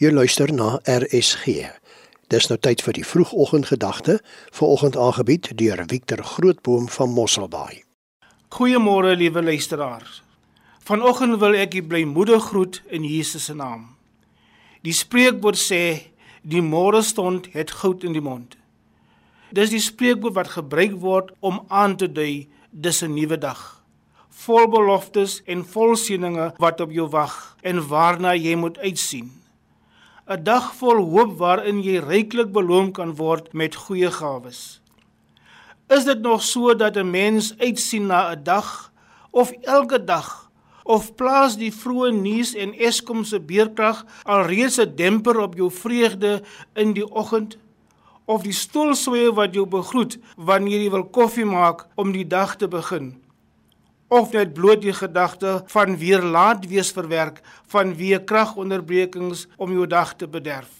Jy luister na RSG. Dis nou tyd vir die vroegoggendgedagte, vanoggend aangebied deur Victor Grootboom van Mosselbaai. Goeiemôre liewe luisteraars. Vanoggend wil ek u blymoedig groet in Jesus se naam. Die spreekwoord sê die môre stond het goud in die mond. Dis die spreekwoord wat gebruik word om aan te dui dis 'n nuwe dag. Vol beloftes en vol seëninge wat op jou wag en waarna jy moet uitsien. 'n Dag vol hoop waarin jy ryklik beloon kan word met goeie gawes. Is dit nog so dat 'n mens uitsien na 'n dag of elke dag of plaas die vroeë nuus en Eskom se beerkrag alreeds 'n demper op jou vreugde in die oggend? of die stoelswee wat jou begroet wanneer jy wil koffie maak om die dag te begin of net bloot die gedagte van weer laat wees verwerk van weer kragonderbrekings om jou dag te bederf.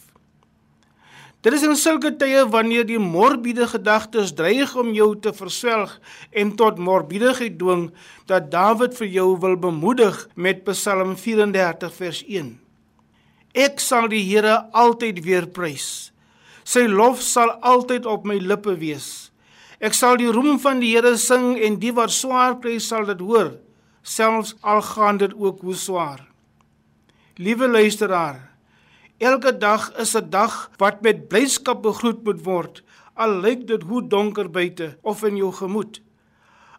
Dit is in sulke tye wanneer die morbiede gedagtes dreig om jou te verswelg en tot morbiedigheid dwing dat Dawid vir jou wil bemoedig met Psalm 34 vers 1 Ek sal die Here altyd weer prys. Sy lof sal altyd op my lippe wees. Ek sal die roem van die Here sing en die wat swaar kry sal dit hoor, selfs al gaan dit ook hoe swaar. Liewe luisteraar, elke dag is 'n dag wat met blydskap begroet moet word, al lyk dit hoe donker buite of in jou gemoed.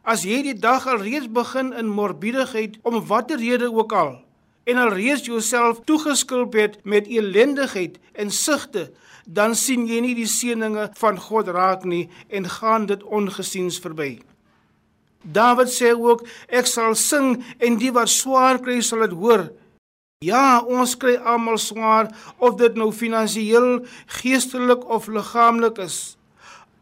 As jy die dag alreeds begin in morbiedigheid om watter rede ook al en alreeds jouself toegeskilp het met elendigheid en sigte, dan sien jy nie die seëninge van God raak nie en gaan dit ongesiens verby. Dawid sê ook ek sal sing en die wat swaar kry sal dit hoor. Ja, ons kry almal swaar of dit nou finansiëel, geestelik of liggaamlik is.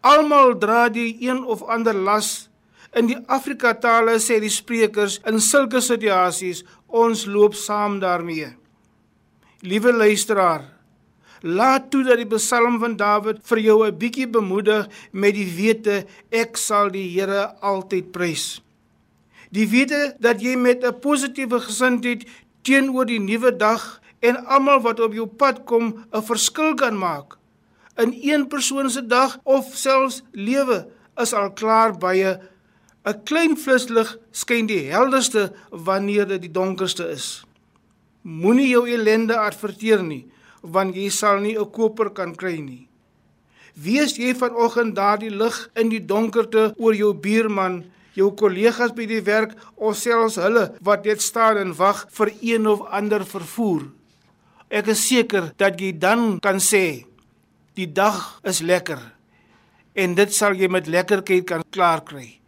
Almal dra die een of ander las. In die Afrika tale sê die sprekers in sulke situasies ons loop saam daarmee. Liewe luisteraar, Laat toe dat die Psalm van Dawid vir jou 'n bietjie bemoedig met die wete ek sal die Here altyd prys. Die wete dat jy met 'n positiewe gesindheid teenoor die nuwe dag en almal wat op jou pad kom 'n verskil kan maak. In een persoon se dag of selfs lewe is al klaar baie 'n klein flitslig skyn die helderste wanneer dit die donkerste is. Moenie jou ellende adverteer nie want jy sal nie 'n koper kan kry nie. Wees jy vanoggend daardie lig in die donkerte oor jou buurman, jou kollegas by die werk of selfs hulle wat net staan en wag vir een of ander vervoer. Ek is seker dat jy dan kan sê die dag is lekker en dit sal jy met lekkerheid kan klaar kry.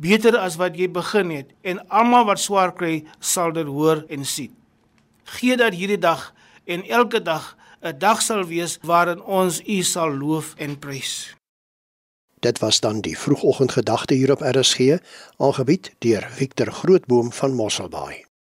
Beter as wat jy begin het en almal wat swaar kry sal dit hoor en sien. Gee dat hierdie dag en elke dag 'n dag sal wees waarin ons U sal loof en prys. Dit was dan die vroegoggendgedagte hier op RSG, aangebied deur Victor Grootboom van Mosselbaai.